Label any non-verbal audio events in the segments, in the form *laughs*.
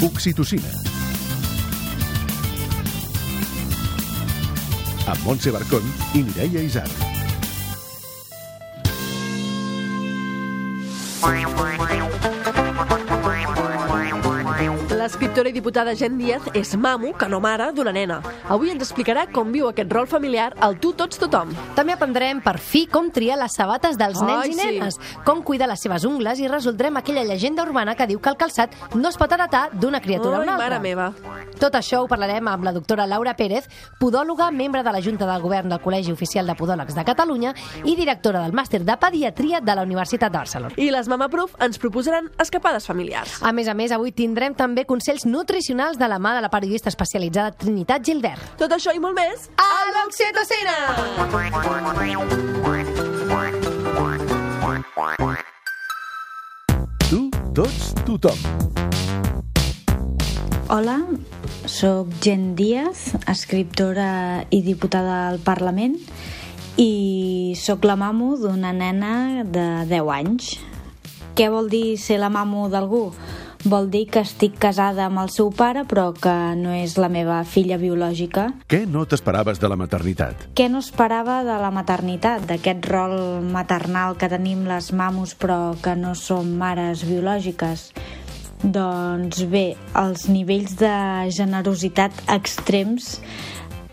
Oxitocina. Amb Montse Barcón i Mireia Isaac. L'escriptora i diputada Jen Díaz és mamo, que no mare, d'una nena. Avui ens explicarà com viu aquest rol familiar al tu tots tothom. També aprendrem per fi com triar les sabates dels nens Ai, i sí. nenes, com cuidar les seves ungles i resoldrem aquella llegenda urbana que diu que el calçat no es pot heretar d'una criatura a Ai, una altra. mare meva. Tot això ho parlarem amb la doctora Laura Pérez, podòloga, membre de la Junta del Govern del Col·legi Oficial de Podòlegs de Catalunya i directora del Màster de Pediatria de la Universitat de Barcelona. I les Mama Proof ens proposaran escapades familiars. A més a més, avui tindrem també consells nutricionals de la mà de la periodista especialitzada Trinitat Gilbert. Tot això i molt més a l'Oxitocina! Tu, tots, tothom. Hola, sóc Jen Díaz, escriptora i diputada al Parlament i sóc la mamo d'una nena de 10 anys. Què vol dir ser la mamo d'algú? Vol dir que estic casada amb el seu pare però que no és la meva filla biològica. Què no t'esperaves de la maternitat? Què no esperava de la maternitat, d'aquest rol maternal que tenim les mamos però que no som mares biològiques? Doncs bé, els nivells de generositat extrems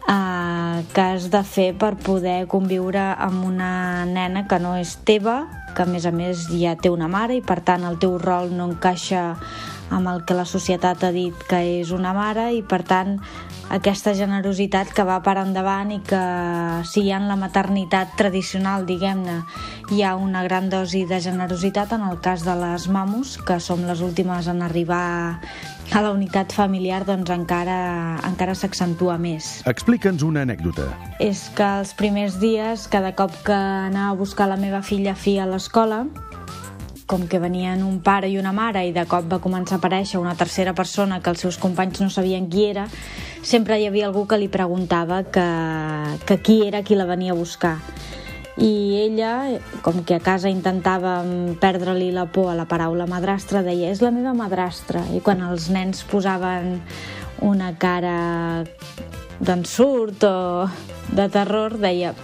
eh, que has de fer per poder conviure amb una nena que no és teva, que a més a més ja té una mare i per tant el teu rol no encaixa amb el que la societat ha dit que és una mare i per tant aquesta generositat que va per endavant i que si hi ha en la maternitat tradicional, diguem-ne, hi ha una gran dosi de generositat en el cas de les mamos, que som les últimes en arribar a la unitat familiar, doncs encara, encara s'accentua més. Explica'ns una anècdota. És que els primers dies, cada cop que anava a buscar la meva filla fi a l'escola, com que venien un pare i una mare i de cop va començar a aparèixer una tercera persona que els seus companys no sabien qui era, sempre hi havia algú que li preguntava que, que qui era qui la venia a buscar. I ella, com que a casa intentàvem perdre-li la por a la paraula madrastra, deia, és la meva madrastra. I quan els nens posaven una cara d'ensurt o de terror, deia,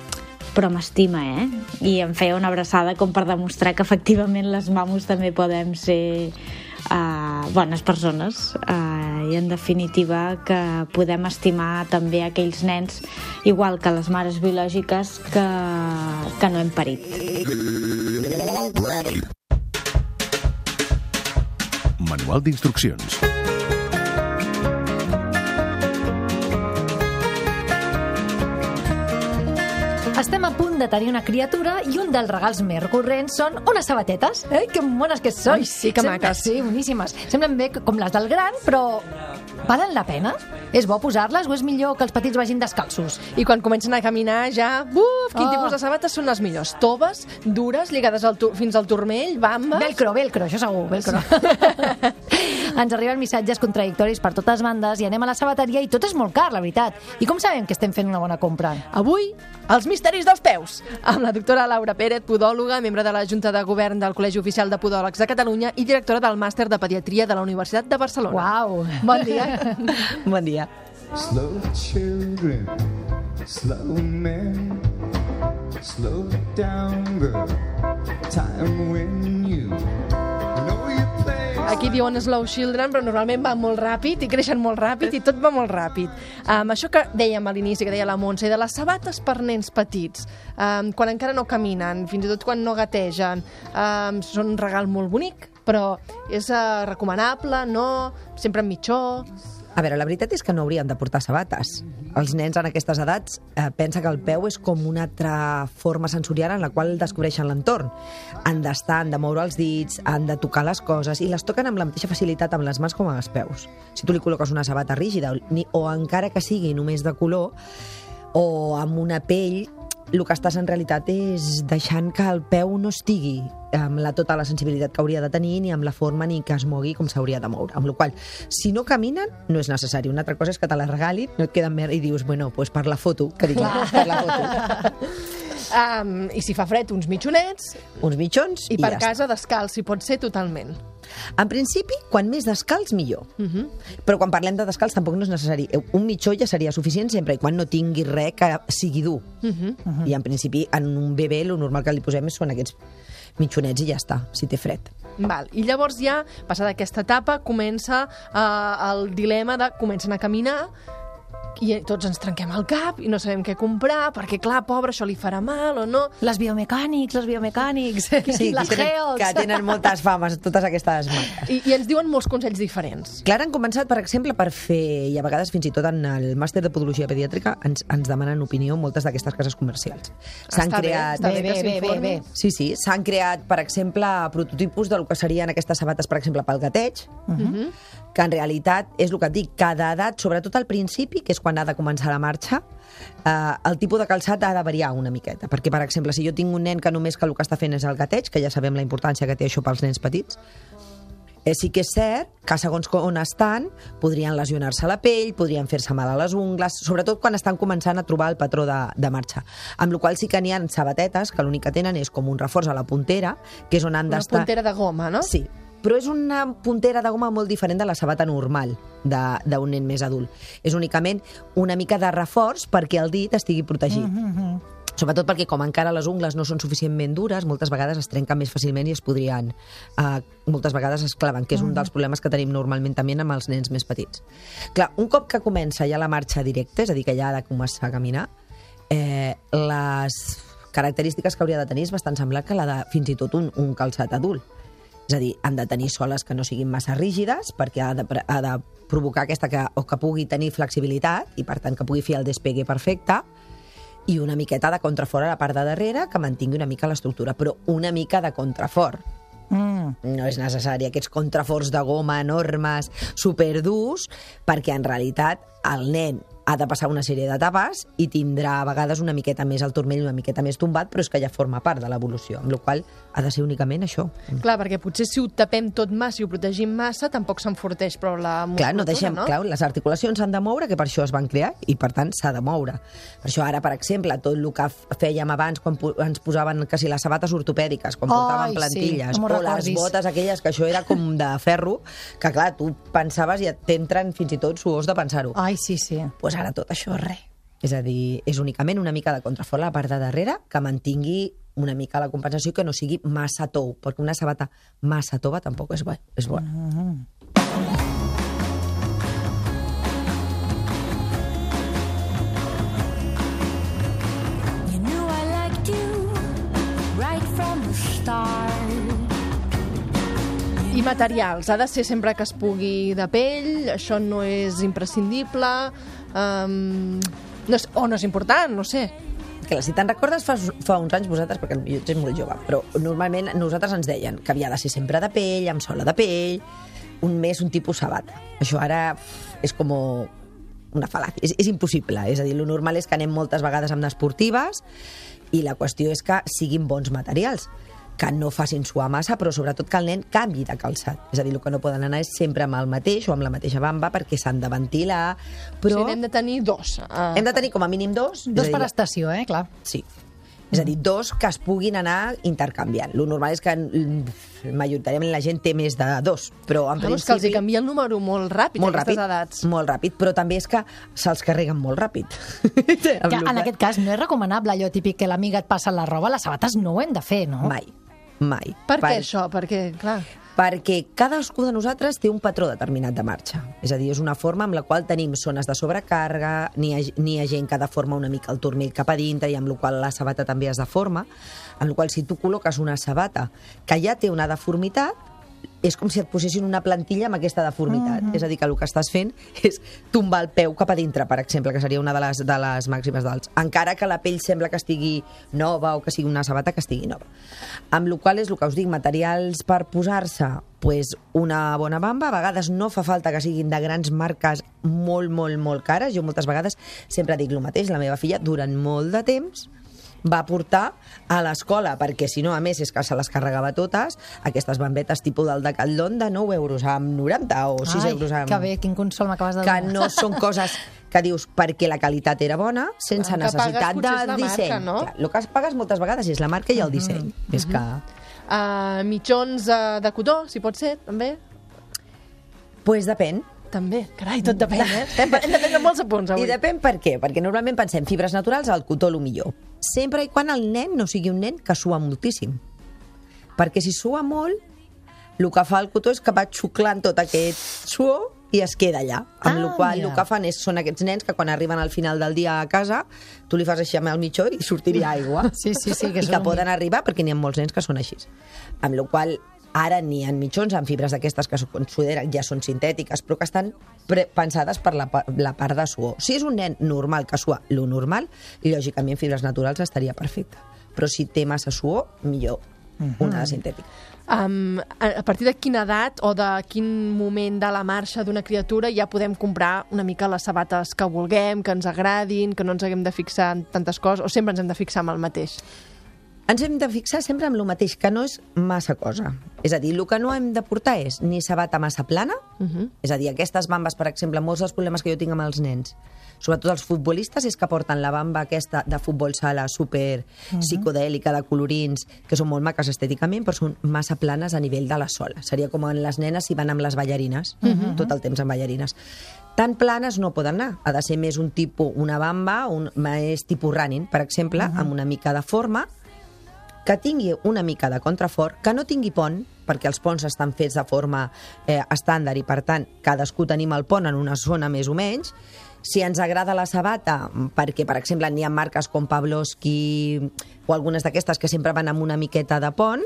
però m'estima, eh? I em feia una abraçada com per demostrar que efectivament les mamos també podem ser uh, bones persones uh, i en definitiva que podem estimar també aquells nens igual que les mares biològiques que, que no hem parit. Manual d'instruccions. Estem a punt de tenir una criatura i un dels regals més recurrents són unes sabatetes. Eh? Que mones que són. Ai, sí, que Sembla- maques. Sí, boníssimes. Semblen bé com les del gran, però valen la pena? És bo posar-les o és millor que els petits vagin descalços? I quan comencen a caminar ja... Buf, quin Oh. tipus de sabates són les millors? Toves, dures, lligades al fins al turmell, bambes... Velcro, velcro, això segur, velcro. *laughs* Ens arriben missatges contradictoris per totes bandes i anem a la sabateria i tot és molt car, la veritat. I com sabem que estem fent una bona compra? Avui, els misteris dels peus, amb la doctora Laura Pérez, podòloga, membre de la Junta de Govern del Col·legi Oficial de Podòlegs de Catalunya i directora del Màster de Pediatria de la Universitat de Barcelona. Uau, bon dia. *laughs* Bon dia. Slow children, slow men, slow down the time when Aquí diuen slow children, però normalment va molt ràpid i creixen molt ràpid i tot va molt ràpid. Um, això que dèiem a l'inici, que deia la Montse, de les sabates per nens petits, um, quan encara no caminen, fins i tot quan no gategen, um, són un regal molt bonic, però és uh, recomanable, no? Sempre en mitjó... A veure, la veritat és que no haurien de portar sabates. Els nens en aquestes edats eh, pensa que el peu és com una altra forma sensorial en la qual descobreixen l'entorn. Han d'estar, han de moure els dits, han de tocar les coses i les toquen amb la mateixa facilitat amb les mans com amb els peus. Si tu li col·loques una sabata rígida ni, o encara que sigui només de color o amb una pell, el que estàs en realitat és deixant que el peu no estigui amb la, tota la sensibilitat que hauria de tenir ni amb la forma ni que es mogui com s'hauria de moure. Amb la qual si no caminen, no és necessari. Una altra cosa és que te la regalin, no et queden més i dius, bueno, pues per la foto, que dic, per la foto. *laughs* Um, I si fa fred, uns mitjonets, Uns mitjons i, i, per ja casa descalç, si pot ser totalment. En principi, quan més descalç, millor. Uh Mhm. -huh. Però quan parlem de descalç tampoc no és necessari. Un mitjó ja seria suficient sempre i quan no tingui res que sigui dur. Uh Mhm. -huh. I en principi, en un bebè, el normal que li posem són aquests mitjonets i ja està, si té fred. Val. I llavors ja, passada aquesta etapa, comença uh, el dilema de comencen a caminar i tots ens trenquem el cap i no sabem què comprar, perquè clar, pobre, això li farà mal o no. Les biomecànics, les biomecànics, Sí, les que tenen, que tenen moltes fames, totes aquestes marques. I, I ens diuen molts consells diferents. Clar, han començat, per exemple, per fer, i a vegades fins i tot en el màster de podologia pediàtrica ens, ens demanen opinió moltes d'aquestes cases comercials. S'han creat... bé, Bé, bé, bé, bé, bé. Sí, sí, s'han creat, per exemple, prototipus del que serien aquestes sabates, per exemple, pel gateig, uh -huh. Que en realitat és el que et dic, cada edat, sobretot al principi, que és quan ha de començar la marxa, eh, el tipus de calçat ha de variar una miqueta. Perquè, per exemple, si jo tinc un nen que només que el que està fent és el gateig, que ja sabem la importància que té això pels nens petits, Eh, sí que és cert que segons on estan podrien lesionar-se la pell, podrien fer-se mal a les ungles, sobretot quan estan començant a trobar el patró de, de marxa. Amb la qual sí que n'hi ha sabatetes que l'únic que tenen és com un reforç a la puntera, que és on han Una d'estar... puntera de goma, no? Sí, però és una puntera de goma molt diferent de la sabata normal de- d'un nen més adult. És únicament una mica de reforç perquè el dit estigui protegit. Sobretot perquè com encara les ungles no són suficientment dures, moltes vegades es trenquen més fàcilment i es podrien... Eh, moltes vegades es claven, que és un dels problemes que tenim normalment també amb els nens més petits. Clar, un cop que comença ja la marxa directa, és a dir, que ja ha de començar a caminar, eh, les característiques que hauria de tenir és bastant semblant que la de fins i tot un, un calçat adult. És a dir, han de tenir soles que no siguin massa rígides perquè ha de, ha de provocar aquesta que, o que pugui tenir flexibilitat i per tant que pugui fer el despegue perfecte i una miqueta de contrafort a la part de darrere que mantingui una mica l'estructura, però una mica de contrafort. Mm. No és necessari aquests contraforts de goma enormes, superdurs, perquè en realitat el nen ha de passar una sèrie d'etapes i tindrà a vegades una miqueta més el turmell, una miqueta més tombat, però és que ja forma part de l'evolució, amb la qual ha de ser únicament això. Clar, perquè potser si ho tapem tot massa i ho protegim massa, tampoc s'enforteix prou la musculatura, Clar, no deixem, no? clar, les articulacions s'han de moure, que per això es van crear, i per tant s'ha de moure. Per això ara, per exemple, tot el que fèiem abans, quan ens posaven que si les sabates ortopèdiques, quan Ai, portaven sí, plantilles, m'ho o les recordis. botes aquelles, que això era com de ferro, que clar, tu pensaves i et t'entren fins i tot suors de pensar-ho. Ai, sí, sí. pues ara tot això res. És a dir, és únicament una mica de contrafort a la part de darrere que mantingui una mica la compensació i que no sigui massa tou, perquè una sabata massa tova tampoc és, bo, és bona. You knew I liked you right from the start. I materials, ha de ser sempre que es pugui de pell, això no és imprescindible, um, no és, o no és important, no sé. Que si te'n recordes fa, fa uns anys vosaltres, perquè jo ets molt jove, però normalment nosaltres ens deien que havia de ser sempre de pell, amb sola de pell, un més un tipus sabata. Això ara és com una fal·làcia, és, és impossible. És a dir, lo normal és que anem moltes vegades amb esportives i la qüestió és que siguin bons materials que no facin suar massa, però sobretot que el nen canvi de calçat. És a dir, el que no poden anar és sempre amb el mateix o amb la mateixa bamba perquè s'han de ventilar, Però... O sigui, n'hem de tenir dos. Uh, hem de tenir com a mínim dos. Dos a dir, per estació, eh, clar. Sí. És a dir, dos que es puguin anar intercanviant. Lo normal és que mm, majoritàriament la gent té més de dos, però en Vamos, que els hi principi... canvia el número molt ràpid, molt ràpid, edats. molt ràpid, però també és que se'ls carreguen molt ràpid. *laughs* Que en aquest cas no és recomanable allò típic que l'amiga et passa la roba, les sabates no ho hem de fer, no? Mai, mai. Per què això? Perquè, clar... Perquè cadascú de nosaltres té un patró determinat de marxa. És a dir, és una forma amb la qual tenim zones de sobrecàrrega, n'hi ha, n'hi ha gent que deforma una mica el turmell cap a dintre i amb la qual la sabata també es deforma, amb la qual si tu col·loques una sabata que ja té una deformitat, és com si et posessin una plantilla amb aquesta deformitat. Mhm. És a dir, que el que estàs fent és tombar el peu cap a dintre, per exemple, que seria una de les, de les màximes d'alts. Encara que la pell sembla que estigui nova o que sigui una sabata que estigui nova. Amb la qual és el que us dic, materials per posar-se, pues una bona bamba, a vegades no fa falta que siguin de grans marques molt, molt, molt cares. Jo moltes vegades sempre dic el mateix, la meva filla durant molt de temps va portar a l'escola, perquè si no, a més, és que se les carregava totes, aquestes bambetes tipus del Decathlon de 9 euros amb 90 o 6 Ai, euros amb... que bé, quin consol m'acabes de que donar. no són coses que dius perquè la qualitat era bona, sense El que pagues necessitat és de la marca, disseny. no? Clar, el que pagues moltes vegades és la marca i el disseny. És que... Uh, mitjons uh, de cotó, si pot ser, també? Pues depèn. També. Carai, tot depèn, eh? *laughs* Hem, hem de prendre molts apunts avui. I depèn per què, perquè normalment pensem fibres naturals, el cotó el millor. Sempre i quan el nen no sigui un nen que sua moltíssim. Perquè si sua molt, el que fa el cotó és que va xuclant tot aquest suor i es queda allà. Amb Ah, la qual mira. el que fan és, són aquests nens que quan arriben al final del dia a casa, tu li fas així amb el mitjó i sortiria aigua. Sí, sí, sí, que I que un- poden arribar perquè n'hi ha molts nens que són així. Amb la qual ara n'hi ha mitjons amb fibres d'aquestes que consideren ja són sintètiques, però que estan pensades per la, la part de suor. Si és un nen normal que sua lo normal, lògicament fibres naturals estaria perfecte. Però si té massa suor, millor una de sintètica. Um, a partir de quina edat o de quin moment de la marxa d'una criatura ja podem comprar una mica les sabates que vulguem, que ens agradin, que no ens haguem de fixar en tantes coses, o sempre ens hem de fixar en el mateix? Ens hem de fixar sempre en el mateix, que no és massa cosa. És a dir, el que no hem de portar és ni sabata massa plana, uh -huh. és a dir, aquestes bambes, per exemple, molts dels problemes que jo tinc amb els nens, sobretot els futbolistes, és que porten la bamba aquesta de futbol sala super psicodèlica, de colorins, que són molt maques estèticament, però són massa planes a nivell de la sola. Seria com en les nenes si van amb les ballarines, uh -huh. tot el temps amb ballarines. Tan planes no poden anar. Ha de ser més un tipus, una bamba, un, més tipus running, per exemple, uh -huh. amb una mica de forma, que tingui una mica de contrafort, que no tingui pont, perquè els ponts estan fets de forma eh, estàndard i, per tant, cadascú tenim el pont en una zona més o menys. Si ens agrada la sabata, perquè, per exemple, n'hi ha marques com Pavlovsky o algunes d'aquestes que sempre van amb una miqueta de pont,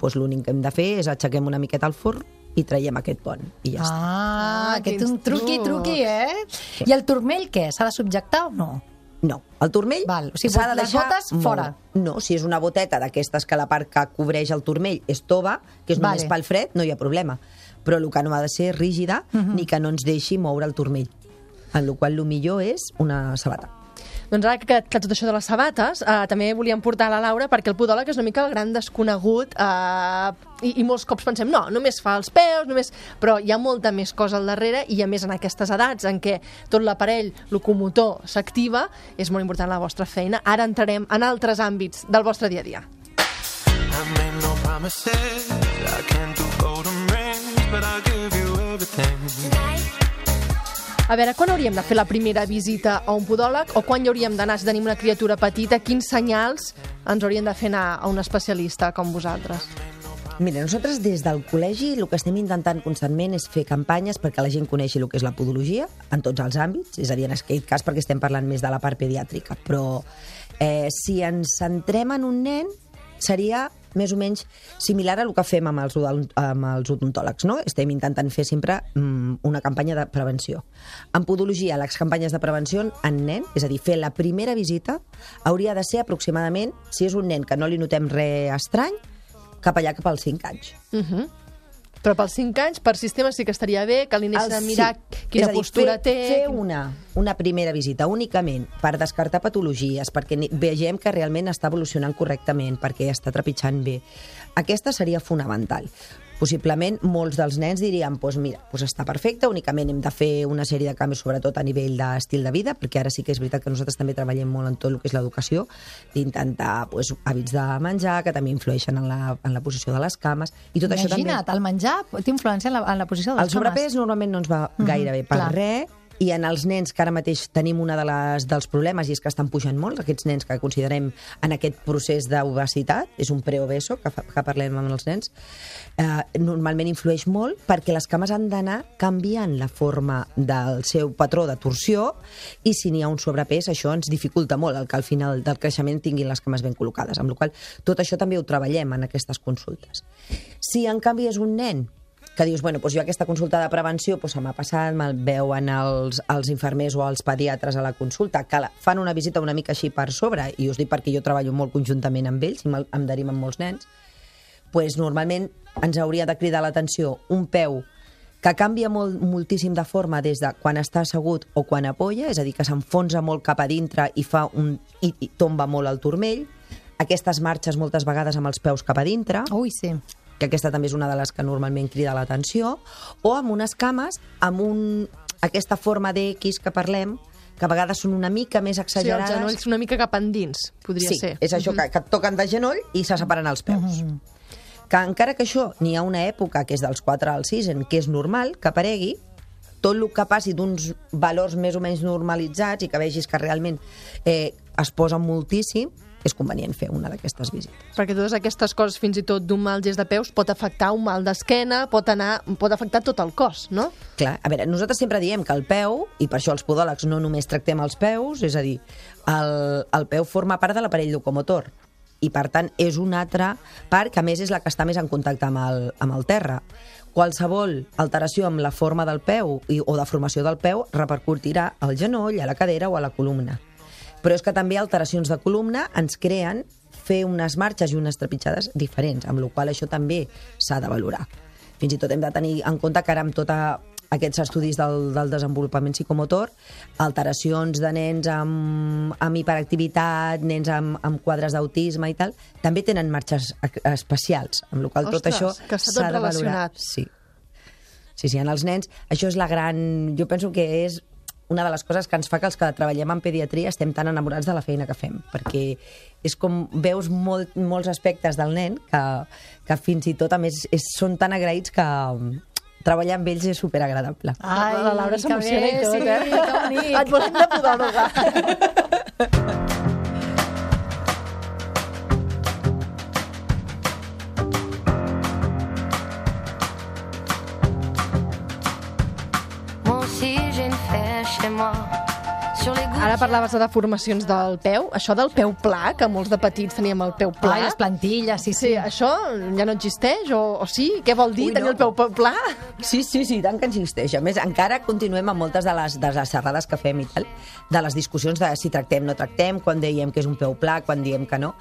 doncs l'únic que hem de fer és aixequem una miqueta el forn i traiem aquest pont. I ja està. Ah, Ah, aquest un truqui, truqui, eh? I el turmell què? S'ha de subjectar o no? No, el turmell Val, o sigui, s'ha de les deixar botes, molt. fora. No, si és una boteta d'aquestes que la part que cobreix el turmell és tova, que és Vale. només pel fred, no hi ha problema. Però el que no ha de ser rígida Mhm. ni que no ens deixi moure el turmell. En la qual el millor és una sabata. Doncs ara que, que tot això de les sabates, eh, també volíem portar la Laura perquè el podòleg és una mica el gran desconegut eh, i, i molts cops pensem, no, només fa els peus, només... però hi ha molta més cosa al darrere i a més en aquestes edats en què tot l'aparell locomotor s'activa, és molt important la vostra feina. Ara entrarem en altres àmbits del vostre dia a dia. I made no promises. I can't do golden rings, but I'll give you everything. A veure, quan hauríem de fer la primera visita a un podòleg o quan hi hauríem d'anar si tenim una criatura petita? Quins senyals ens haurien de fer anar a un especialista com vosaltres? Mira, nosaltres des del col·legi el que estem intentant constantment és fer campanyes perquè la gent coneixi el que és la podologia en tots els àmbits, és a dir, en aquest cas perquè estem parlant més de la part pediàtrica, però eh, si ens centrem en un nen seria més o menys similar a el que fem amb els, amb els odontòlegs, no? Estem intentant fer sempre mm, una campanya de prevenció. En podologia, les campanyes de prevenció en nen, és a dir, fer la primera visita, hauria de ser aproximadament, si és un nen que no li notem res estrany, cap allà cap als 5 anys. Uh -huh. Però pels 5 anys, per sistema sí que estaria bé, que l'inici de mirar sí. quina dir, postura fer, té... Fer una, una primera visita únicament per descartar patologies, perquè vegem que realment està evolucionant correctament, perquè està trepitjant bé. Aquesta seria fonamental. Possiblement molts dels nens dirien pues mira, pues està perfecte, únicament hem de fer una sèrie de canvis, sobretot a nivell d'estil de vida, perquè ara sí que és veritat que nosaltres també treballem molt en tot el que és l'educació, d'intentar pues, hàbits de menjar, que també influeixen en la, en la posició de les cames, i tot això també... Imagina't, el menjar té influència en la, en la posició de les El sobrepès normalment no ens va gaire bé per clar. res, i en els nens que ara mateix tenim una de les, dels problemes i és que estan pujant molt, aquests nens que considerem en aquest procés d'obesitat, és un preobeso que, fa, que parlem amb els nens, eh, normalment influeix molt perquè les cames han d'anar canviant la forma del seu patró de torsió i si n'hi ha un sobrepès això ens dificulta molt el que al final del creixement tinguin les cames ben col·locades, amb la qual tot això també ho treballem en aquestes consultes. Si en canvi és un nen que dius, bueno, doncs jo aquesta consulta de prevenció doncs se m'ha passat, me'l veuen els, els infermers o els pediatres a la consulta, que la, fan una visita una mica així per sobre, i us dic perquè jo treballo molt conjuntament amb ells i me'l- em deriven molts nens, doncs normalment ens hauria de cridar l'atenció un peu que canvia molt, moltíssim de forma des de quan està assegut o quan apoya, és a dir, que s'enfonsa molt cap a dintre i, fa un, i, i tomba molt el turmell. Aquestes marxes moltes vegades amb els peus cap a dintre, Ui, sí. Que aquesta també és una de les que normalment crida l'atenció, o amb unes cames, amb un, aquesta forma d'X que parlem, que a vegades són una mica més Sí, els exagerades. genolls una mica cap endins, podria sí, ser. és això, que, que et toquen de genoll i se separen els peus. Que encara que això n'hi ha una època, que és dels 4 al 6, en què és normal que aparegui, tot el que passi d'uns valors més o menys normalitzats i que vegis que realment eh, es posen moltíssim, és convenient fer una d'aquestes visites. Perquè totes aquestes coses, fins i tot d'un mal gest de peus, pot afectar un mal d'esquena, pot, anar, pot afectar tot el cos, no? Clar, a veure, nosaltres sempre diem que el peu, i per això els podòlegs no només tractem els peus, és a dir, el, el peu forma part de l'aparell locomotor i per tant és una altra part que a més és la que està més en contacte amb el, amb el terra. Qualsevol alteració amb la forma del peu i, o deformació del peu repercutirà al genoll, a la cadera o a la columna. Però és que també alteracions de columna ens creen fer unes marxes i unes trepitjades diferents, amb la qual això també s'ha de valorar. Fins i tot hem de tenir en compte que ara amb tota aquests estudis del, del desenvolupament psicomotor, alteracions de nens amb, amb hiperactivitat, nens amb, amb quadres d'autisme i tal, també tenen marxes ec- especials, amb la qual tot Ostres, això tot s'ha de valorar. Sí. Sí, sí, en els nens, això és la gran... Jo penso que és una de les coses que ens fa que els que treballem en pediatria estem tan enamorats de la feina que fem, perquè és com veus molt, molts aspectes del nen que, que fins i tot, a més, és, són tan agraïts que mm, treballar amb ells és superagradable. Ai, la Laura s'emociona i tot, sí, eh? que bonic. Et volem de podòloga. *laughs* Ara parlaves de deformacions del peu. Això del peu pla, que molts de petits teníem el peu pla. Ai, les plantilles, sí, Sí, sí. això ja no existeix? O, o sí? Què vol dir Ui, tenir no. el peu pa- pla? *laughs* Sí, sí, sí, tant que existeix. A més, encara continuem amb moltes de les, de les xerrades que fem i tal, de les discussions de si tractem, no tractem, quan diem que és un peu pla, quan diem que no.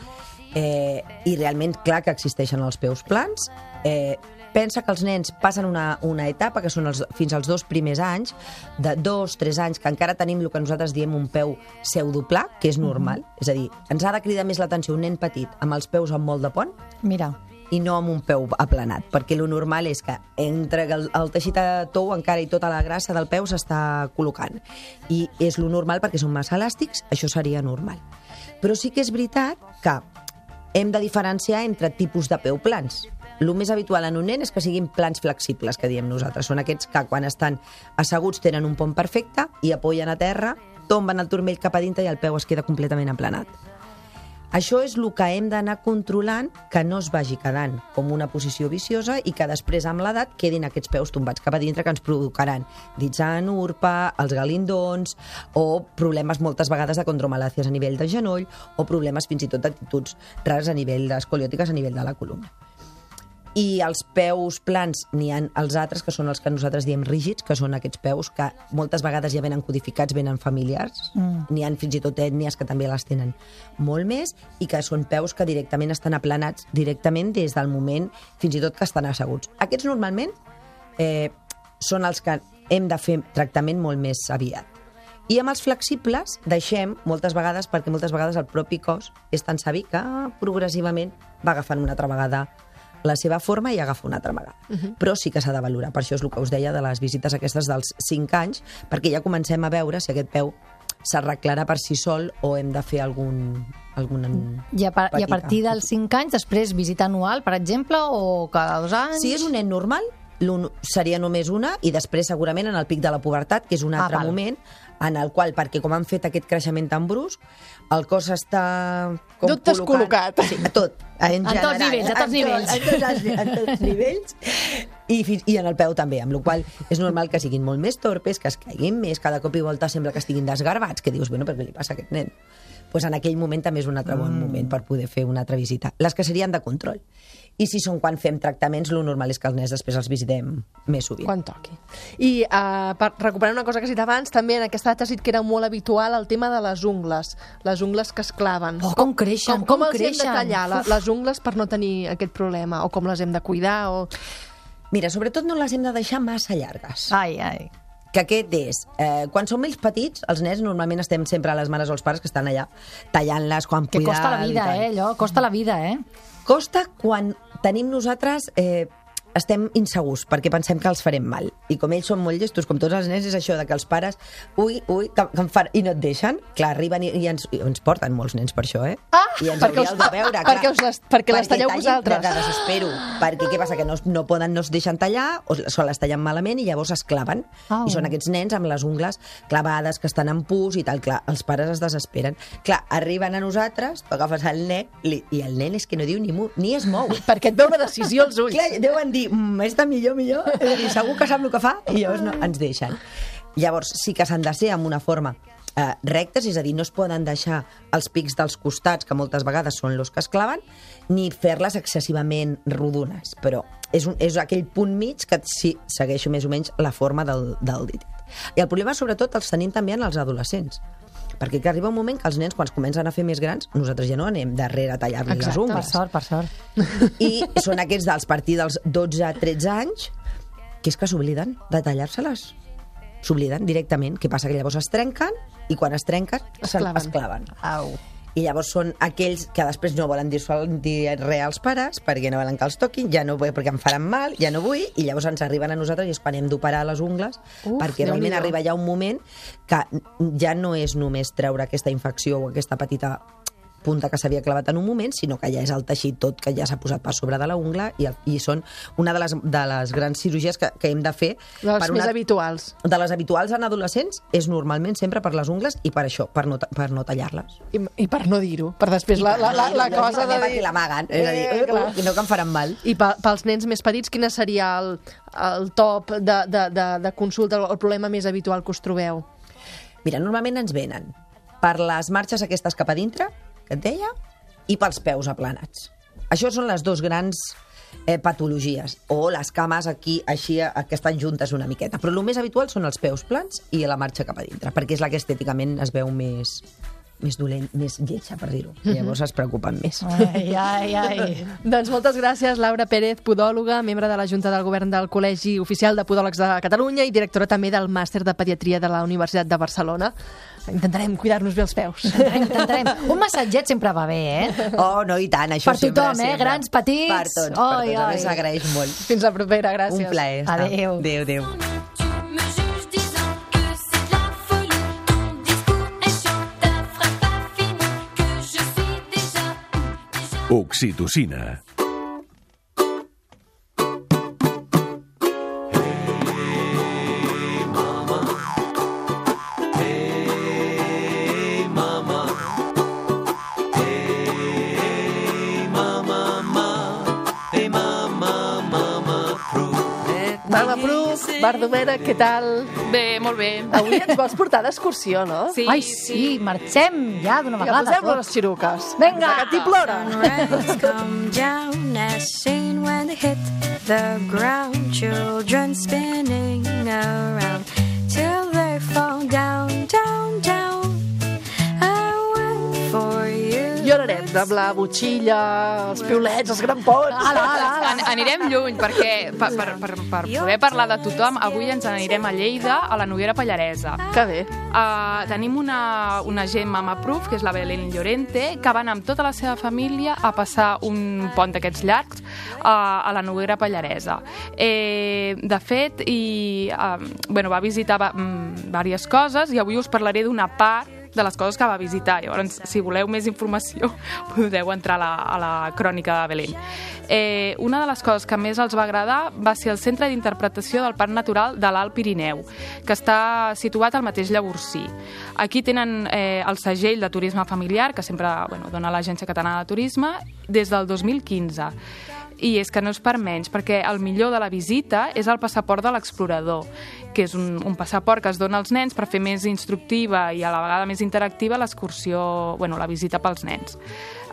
Eh, I realment, clar que existeixen els peus plans. Eh, pensa que els nens passen una, una etapa, que són els, fins als dos primers anys, de dos, tres anys, que encara tenim el que nosaltres diem un peu pseudopla, que és normal. És a dir, ens ha de cridar més l'atenció un nen petit amb els peus amb molt de pont Mira. i no amb un peu aplanat, perquè lo normal és que entre el, el teixit de tou encara i tota la grassa del peu s'està col·locant. I és lo normal perquè són massa elàstics, això seria normal. Però sí que és veritat que hem de diferenciar entre tipus de peu plans. El més habitual en un nen és que siguin plans flexibles, que diem nosaltres. Són aquests que quan estan asseguts tenen un pont perfecte i apoyen a terra, tomben el turmell cap a dintre i el peu es queda completament aplanat. Això és el que hem d'anar controlant que no es vagi quedant com una posició viciosa i que després, amb l'edat, quedin aquests peus tombats cap a dintre que ens provocaran dits en urpa, els galindons o problemes moltes vegades de condromalàcies a nivell de genoll o problemes fins i tot d'actituds rares a nivell d'escoliòtiques a nivell de la columna. I els peus plans n'hi han els altres, que són els que nosaltres diem rígids, que són aquests peus que moltes vegades ja venen codificats, venen familiars. Mm. N'hi han fins i tot ètnies que també les tenen molt més i que són peus que directament estan aplanats directament des del moment fins i tot que estan asseguts. Aquests normalment eh, són els que hem de fer tractament molt més aviat. I amb els flexibles deixem moltes vegades, perquè moltes vegades el propi cos és tan savi que progressivament va agafant una altra vegada la seva forma i agafa una altra vegada. Uh -huh. Però sí que s'ha de valorar. Per això és el que us deia de les visites aquestes dels 5 anys, perquè ja comencem a veure si aquest peu s'arreglarà per si sol o hem de fer algun... algun I a, par I a partir dels 5 anys, després visita anual, per exemple, o cada dos anys? Si és un nen normal, seria només una i després segurament en el pic de la pubertat, que és un Ah, altre val. moment en el qual, perquè com han fet aquest creixement tan brusc, el cos està com Tot descol·locat. Sí, a tot. En, En tots general, nivells, a tots en nivells. En tots, els- en tots *laughs* nivells. I, I en el peu també, amb la qual és normal que siguin molt més torpes, que es caiguin més, cada cop i volta sembla que estiguin desgarbats, que dius, bueno, però què li passa a aquest nen? pues en aquell moment també és un altre bon moment per poder fer una altra visita. Les que serien de control. I si són quan fem tractaments, lo normal és que els nens després els visitem més sovint. Quan toqui. I uh, per recuperar una cosa que has dit abans, també en aquesta data has dit que era molt habitual el tema de les ungles, les ungles que es claven. Oh, com creixen, com, com com els creixen. hem de tallar, la, les ungles, per no tenir aquest problema? O com les hem de cuidar? O... Mira, sobretot no les hem de deixar massa llargues. Ai, ai. que aquest és, eh, quan som ells petits, els nens normalment estem sempre a les mares o els pares que estan allà tallant-les, quan Que cuidar... costa la vida, eh, allò? Costa la vida, eh? Costa quan tenim nosaltres... Eh, estem insegurs perquè pensem que els farem mal. I com ells són molt llestos, com tots els nens, és això de que els pares, ui, ui, que, que em fan, i no et deixen. Clar, arriben i, i, ens, i ens porten molts nens per això, eh? Ah, I ens perquè us- de veure, clar. perquè us les- perquè les talleu tallin vosaltres. De, de desespero. Perquè què passa? Que no, no poden, no es deixen tallar, o se les tallen malament i llavors es claven. Au. I són aquests nens amb les ungles clavades, que estan en pus i tal. Clar, els pares es desesperen. Clar, arriben a nosaltres, tu agafes el nen, li, i el nen és que no diu ni mu, ni es mou. Perquè et veu una decisió als ulls. Clar, deuen dir, mm, és de millor, millor. És a dir, segur que sap el que fa i llavors no, ens deixen. Llavors, sí que s'han de ser amb una forma eh, rectes, és a dir, no es poden deixar els pics dels costats, que moltes vegades són els que es claven, ni fer-les excessivament rodones. Però és, un, és aquell punt mig que sí, segueixo més o menys la forma del, del dit. I el problema, sobretot, els tenim també en els adolescents. Perquè que arriba un moment que els nens, quan es comencen a fer més grans, nosaltres ja no anem darrere a tallar-li les Per ungles. sort, per sort. I són aquests dels partir dels 12 a 13 anys que és que s'obliden de tallar-se-les. S'obliden directament. Què passa? Que llavors es trenquen i quan es trenquen Es claven. es claven. Au. I llavors són aquells que després no volen dir, dir res als pares perquè no volen que els toquin, ja no vull perquè em faran mal, ja no vull, i llavors ens arriben a nosaltres i és quan hem d'operar les ungles, Uf, perquè realment arriba ja un moment que ja no és només treure aquesta infecció o aquesta petita punta que s'havia clavat en un moment, sinó que ja és el teixit tot que ja s'ha posat per sobre de la ungla i, i són una de les, de les grans cirurgies que, que hem de fer De les per més una, habituals. de les habituals en adolescents és normalment sempre per les ungles i per això, per no, per no tallar-les. I, I per no dir-ho. Per després la, la, la, la cosa de dir... l'amaguen, és a dir, Eh, clar. uh, no que em faran mal. I pe- pels nens més petits, quin seria el, el top de, de, de, de consulta, el problema més habitual que us trobeu? Mira, normalment ens venen per les marxes aquestes cap a dintre, que et deia, i pels peus aplanats. Això són les dues grans eh, patologies, o les cames aquí, així, que estan juntes una miqueta. Però el més habitual són els peus plans i la marxa cap a dintre, perquè és la que estèticament es veu més, més dolent, més lletja, per dir-ho. Mhm. Llavors es preocupen més. Ai, ai, ai. *laughs* Doncs moltes gràcies, Laura Pérez, podòloga, membre de la Junta del Govern del Col·legi Oficial de Podòlegs de Catalunya i directora també del Màster de Pediatria de la Universitat de Barcelona. Intentarem cuidar-nos bé els peus. Intentarem. Un massatget sempre va bé, eh? Oh, no, i tant, això Per sempre, tothom, eh? sempre. Grans, petits. Per tots, per Ai, tots. A ai. més, s'agraeix molt. Fins la propera, gràcies. Un plaer. Adéu. Adéu, adéu. Oxitocina. Bardomera, què tal? Bé, molt bé. Avui ens vols portar d'excursió, no? Sí, Ai, sí, marxem ja d'una vegada. posem tots. les xiruques. Vinga. Que t'hi plora. Come down as seen when they hit the ground. Children spinning around Llorarem amb la botxilla, els piulets, els grampons. Ala, ala, ala. An anirem lluny perquè per, per, per, per poder parlar de tothom avui ens anirem a Lleida, a la Noguera Pallaresa. Que bé. Uh, tenim una, una gent mama proof, que és la Belén Llorente, que va anar amb tota la seva família a passar un pont d'aquests llargs uh, a la Noguera Pallaresa. Eh, de fet, i, uh, bueno, va visitar um, diverses coses i avui us parlaré d'una part de les coses que va visitar. Llavors, si voleu més informació, *laughs* podeu entrar a la, a la crònica de Belén. Eh, una de les coses que més els va agradar va ser el Centre d'Interpretació del Parc Natural de l'Alt Pirineu, que està situat al mateix Llavorsí. Aquí tenen eh, el segell de turisme familiar, que sempre bueno, dona l'Agència Catalana de Turisme, des del 2015. I és que no és per menys, perquè el millor de la visita és el passaport de l'explorador, que és un, un passaport que es dona als nens per fer més instructiva i a la vegada més interactiva l'excursió, bueno, la visita pels nens.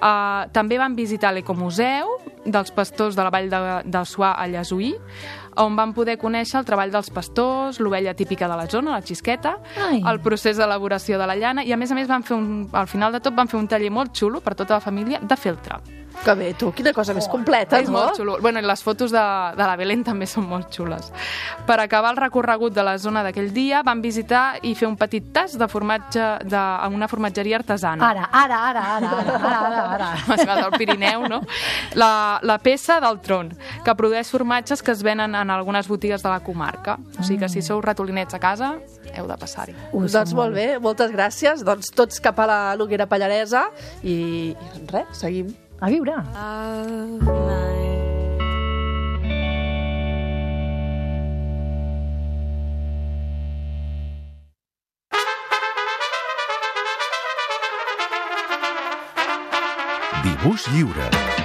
Uh, també van visitar l'Ecomuseu dels pastors de la vall de, de Suà a Llesuí, on van poder conèixer el treball dels pastors, l'ovella típica de la zona, la xisqueta, Ai. el procés d'elaboració de la llana, i a més a més van fer un, al final de tot van fer un taller molt xulo per tota la família de feltre. Que bé, tu, quina cosa més completa, És no? molt xulo. Bueno, i les fotos de, de la Belén també són molt xules. Per acabar el recorregut de la zona d'aquell dia, van visitar i fer un petit tas de formatge de, a una formatgeria artesana. Ara, ara, ara, ara, ara, ara, ara, ara. *laughs* Del Pirineu, no? La, la peça del tron, que produeix formatges que es venen en algunes botigues de la comarca. O sigui que si sou ratolinets a casa, heu de passar-hi. Doncs molt bé, moltes gràcies. Doncs tots cap a la Loguera Pallaresa i, i res, seguim. A viure. mine. Dibuix lliure.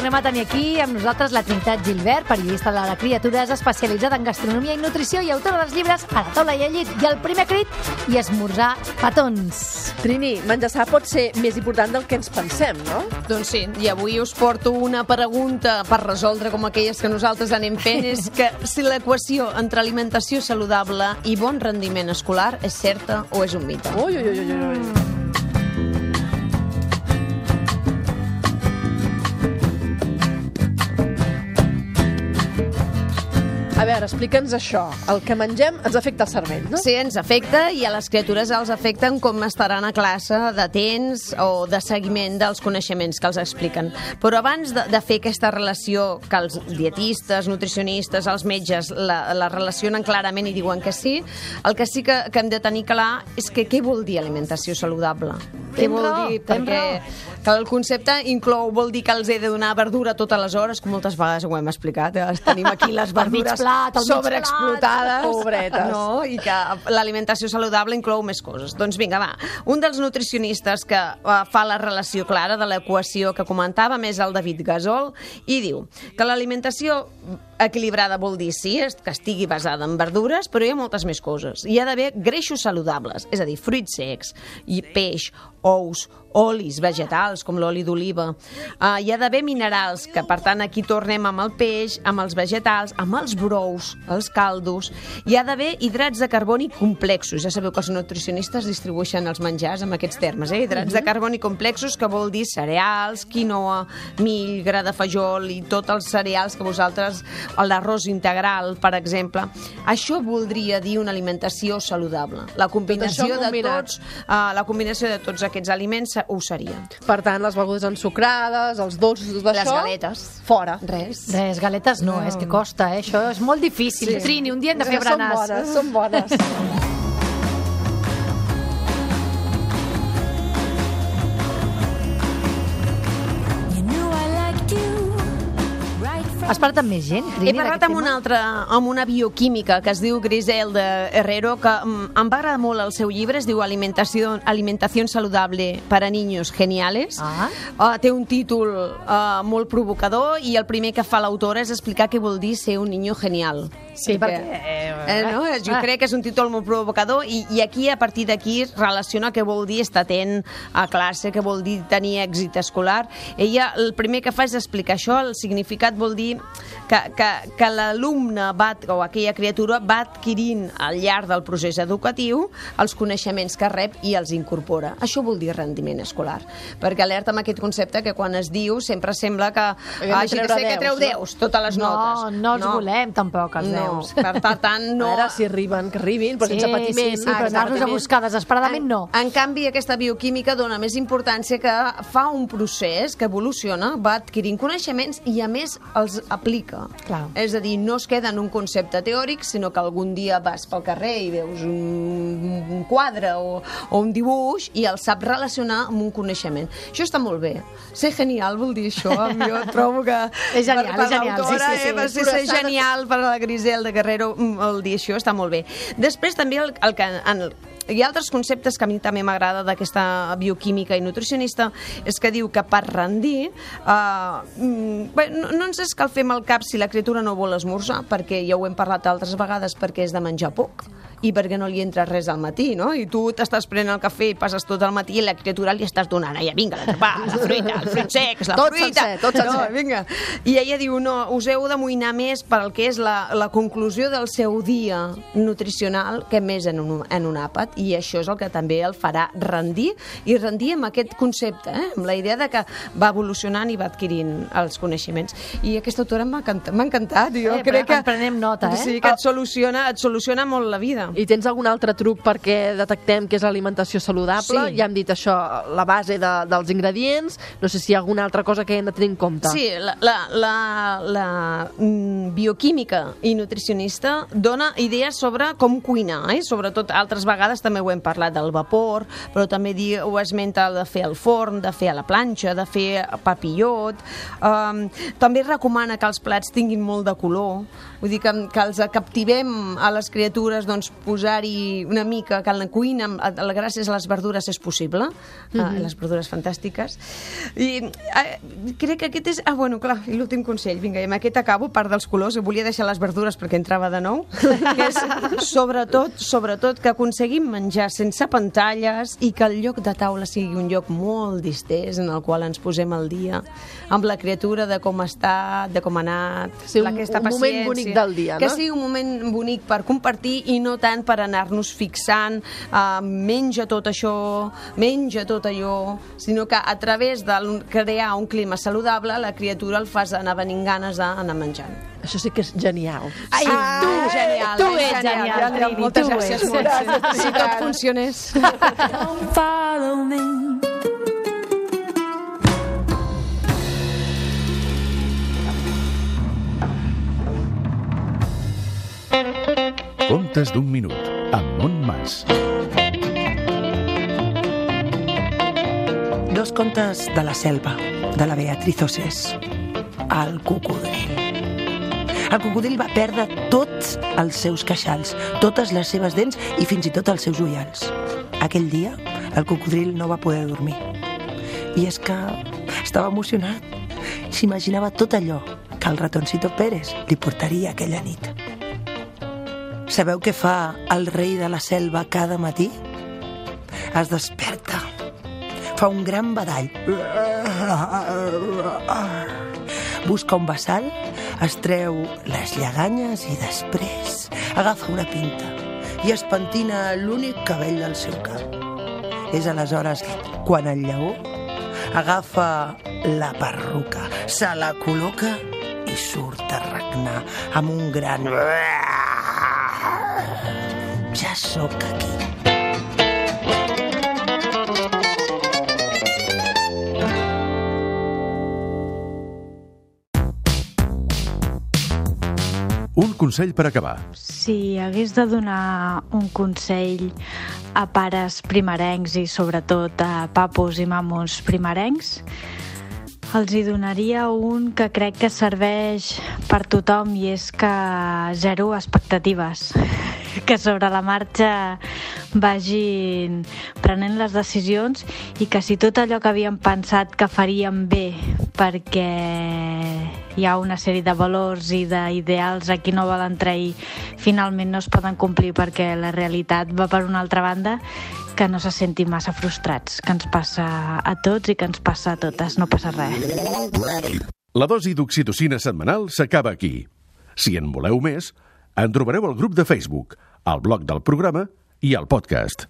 Tornem a tenir aquí amb nosaltres la Trinitat Gilbert, periodista de la Criatures, especialitzada en gastronomia i nutrició i autora dels llibres A la taula i al llit i el primer crit i esmorzar petons. Trini, menjar pot ser més important del que ens pensem, no? Doncs sí, i avui us porto una pregunta per resoldre com aquelles que nosaltres anem fent, és que si l'equació entre alimentació saludable i bon rendiment escolar és certa o és un mite. Ui, ui, ui, ui, ui. Veure, explica'ns això. El que mengem ens afecta el cervell, no? Sí, ens afecta i a les criatures els afecten com estaran a classe d'atents o de seguiment dels coneixements que els expliquen. Però abans de, de fer aquesta relació que els dietistes, nutricionistes, els metges la, la relacionen clarament i diuen que sí, el que sí que, que hem de tenir clar és que què vol dir alimentació saludable? Què vol dir? Perquè que el concepte inclou, vol dir que els he de donar verdura totes les hores, que moltes vegades ho hem explicat, eh? tenim aquí les verdures plat, al sobreexplotades. Pobretes. No? I que l'alimentació saludable inclou més coses. Doncs vinga, va. Un dels nutricionistes que uh, fa la relació clara de l'equació que comentàvem és el David Gasol i diu que l'alimentació equilibrada vol dir, sí, que estigui basada en verdures, però hi ha moltes més coses. Hi ha d'haver greixos saludables, és a dir, fruits secs, i peix, ous, olis vegetals, com l'oli d'oliva. Uh, hi ha d'haver minerals, que per tant aquí tornem amb el peix, amb els vegetals, amb els brous, els caldos. Hi ha d'haver hidrats de carboni complexos. Ja sabeu que els nutricionistes distribueixen els menjars amb aquests termes, eh? Hidrats de carboni complexos, que vol dir cereals, quinoa, mill, gra de fajol i tots els cereals que vosaltres, l'arròs integral, per exemple. Això voldria dir una alimentació saludable. La combinació això de tots, uh, la combinació de tots aquests aliments ho seria. Per tant, les begudes ensucrades, els dolços, tot Les galetes. Fora. Res. Res, galetes no, és que costa, eh? Això és molt difícil. Sí. Trini, un dia hem de fer Són berenars. bones, són bones. *laughs* Has parlat amb més gent, Trini, He parlat amb una altra, amb una bioquímica que es diu Griselda Herrero, que em va agradar molt el seu llibre, es diu Alimentació, Alimentació saludable para niños geniales. Ah. Uh, té un títol uh, molt provocador i el primer que fa l'autora és explicar què vol dir ser un niño genial. Sí, perquè... Eh, no? Jo Ah. crec que és un títol molt provocador i, i aquí, a partir d'aquí, relaciona què vol dir estar atent a classe, què vol dir tenir èxit escolar. Ella el primer que fa és explicar això, el significat vol dir que, que, que l'alumne va, o aquella criatura va adquirint al llarg del procés educatiu els coneixements que rep i els incorpora. Això vol dir rendiment escolar. Perquè alerta amb aquest concepte que quan es diu sempre sembla que hagi de ser que treu deus, no? 10 totes les No, notes. no els volem tampoc, els no. deus. Per, per tant, no... A veure si arriben, que arribin, però sense patiment. Sí, sí, però anar-los a buscar desesperadament no. En, en canvi, aquesta bioquímica dona més importància que fa un procés que evoluciona, va adquirint coneixements i, a més, els aplica. Clar. És a dir, no es queda en un concepte teòric, sinó que algun dia vas pel carrer i veus un, un quadre o, o un dibuix i el sap relacionar amb un coneixement. Això està molt bé. Ser genial vol dir això. Jo trobo que... *laughs* És genial, per, per és genial, sí, sí, sí. Eh, per ser, ser genial per a la Griselda Guerrero, mm, el dir això està molt bé. Després també el, el que en, hi ha altres conceptes que a mi també m'agrada d'aquesta bioquímica i nutricionista, és que diu que per rendir, eh, mm, bé, no, no ens és cal fer mal cap si la criatura no vol esmorzar, perquè ja ho hem parlat altres vegades, perquè és de menjar poc i perquè no li entra res al matí, no? I tu t'estàs prenent el cafè i passes tot el matí i la criatura li estàs donant, ja, vinga, l'entrepà, la fruita, el fruit sec, la Tot fruita. sencer, tot sencer. No, vinga. I ella diu, no, us heu d'amoïnar més per al que és la, la conclusió del seu dia nutricional que més en un, en un àpat, i això és el que també el farà rendir, i rendir amb aquest concepte, eh? amb la idea de que va evolucionant i va adquirint els coneixements. I aquesta autora m'ha encantat, encantat, jo Eh, crec que... en prenem nota, eh? Sí, que et soluciona, et soluciona molt la vida. I tens algun altre truc perquè detectem que és l'alimentació saludable? Sí. Ja hem dit això, la base de, dels ingredients. No sé si hi ha alguna altra cosa que hem de tenir en compte. Sí, la, la, la, la mm, bioquímica i nutricionista dona idees sobre com cuinar, eh? sobretot altres vegades també ho hem parlat del vapor, però també di, ho esmenta de fer al forn, de fer a la planxa, de fer papillot. Um, també recomana que els plats tinguin molt de color, vull dir que, que els captivem a les criatures doncs, posar-hi una mica, que en la cuina, amb- gràcies a les verdures és possible, mm -hmm. les verdures fantàstiques. I eh, crec que aquest és... Ah, bueno, clar, i l'últim consell, vinga, i amb aquest acabo, part dels colors, volia deixar les verdures perquè entrava de nou, que és sobretot, sobretot que aconseguim menjar sense pantalles i que el lloc de taula sigui un lloc molt distès en el qual ens posem al dia amb la criatura de com està, de com ha anat, Sí, un- aquesta un moment paciència. bonic del dia, Que no? sigui un moment bonic per compartir i no tant per anar-nos fixant uh, menja tot això, menja tot allò, sinó que a través de crear un clima saludable la criatura el fas anar venint ganes d'anar menjant. Això sí que és genial. Ai, Ah, tu, genial, tu ets genial, Joan, Trini, moltes tu gràcies. ets. Gràcies, Si tot funcionés. *laughs* Follow me. Contes d'un minut, amb Montmàs. Dos contes de la selva, de la Beatriz Osés. El cocodril. El cocodril va perdre tots els seus queixals, totes les seves dents i fins i tot els seus ullals. Aquell dia, el cocodril no va poder dormir. I és que estava emocionat. S'imaginava tot allò que el ratoncito Pérez li portaria aquella nit. Sabeu què fa el rei de la selva cada matí? Es desperta, fa un gran badall, busca un vessal, es treu les lleganyes i després agafa una pinta i es pentina l'únic cabell del seu cap. És aleshores quan el lleó agafa la perruca, se la col·loca i surt a regnar amb un gran... Sóc aquí. Un consell per acabar. Si hagués de donar un consell a pares primerencs i sobretot a papos i mamos primerencs, els hi donaria un que crec que serveix per tothom i és que zero expectatives. *laughs* Que sobre la marxa vagin prenent les decisions i que si tot allò que havien pensat que farien bé perquè hi ha una sèrie de valors i d'ideals a qui no volen trair finalment no es poden complir perquè la realitat va per una altra banda que no se sentin massa frustrats, que ens passa a tots i que ens passa a totes, no passa res. La dosi d'oxitocina setmanal s'acaba aquí. Si en voleu més, en trobareu al grup de Facebook, al blog del programa i al podcast.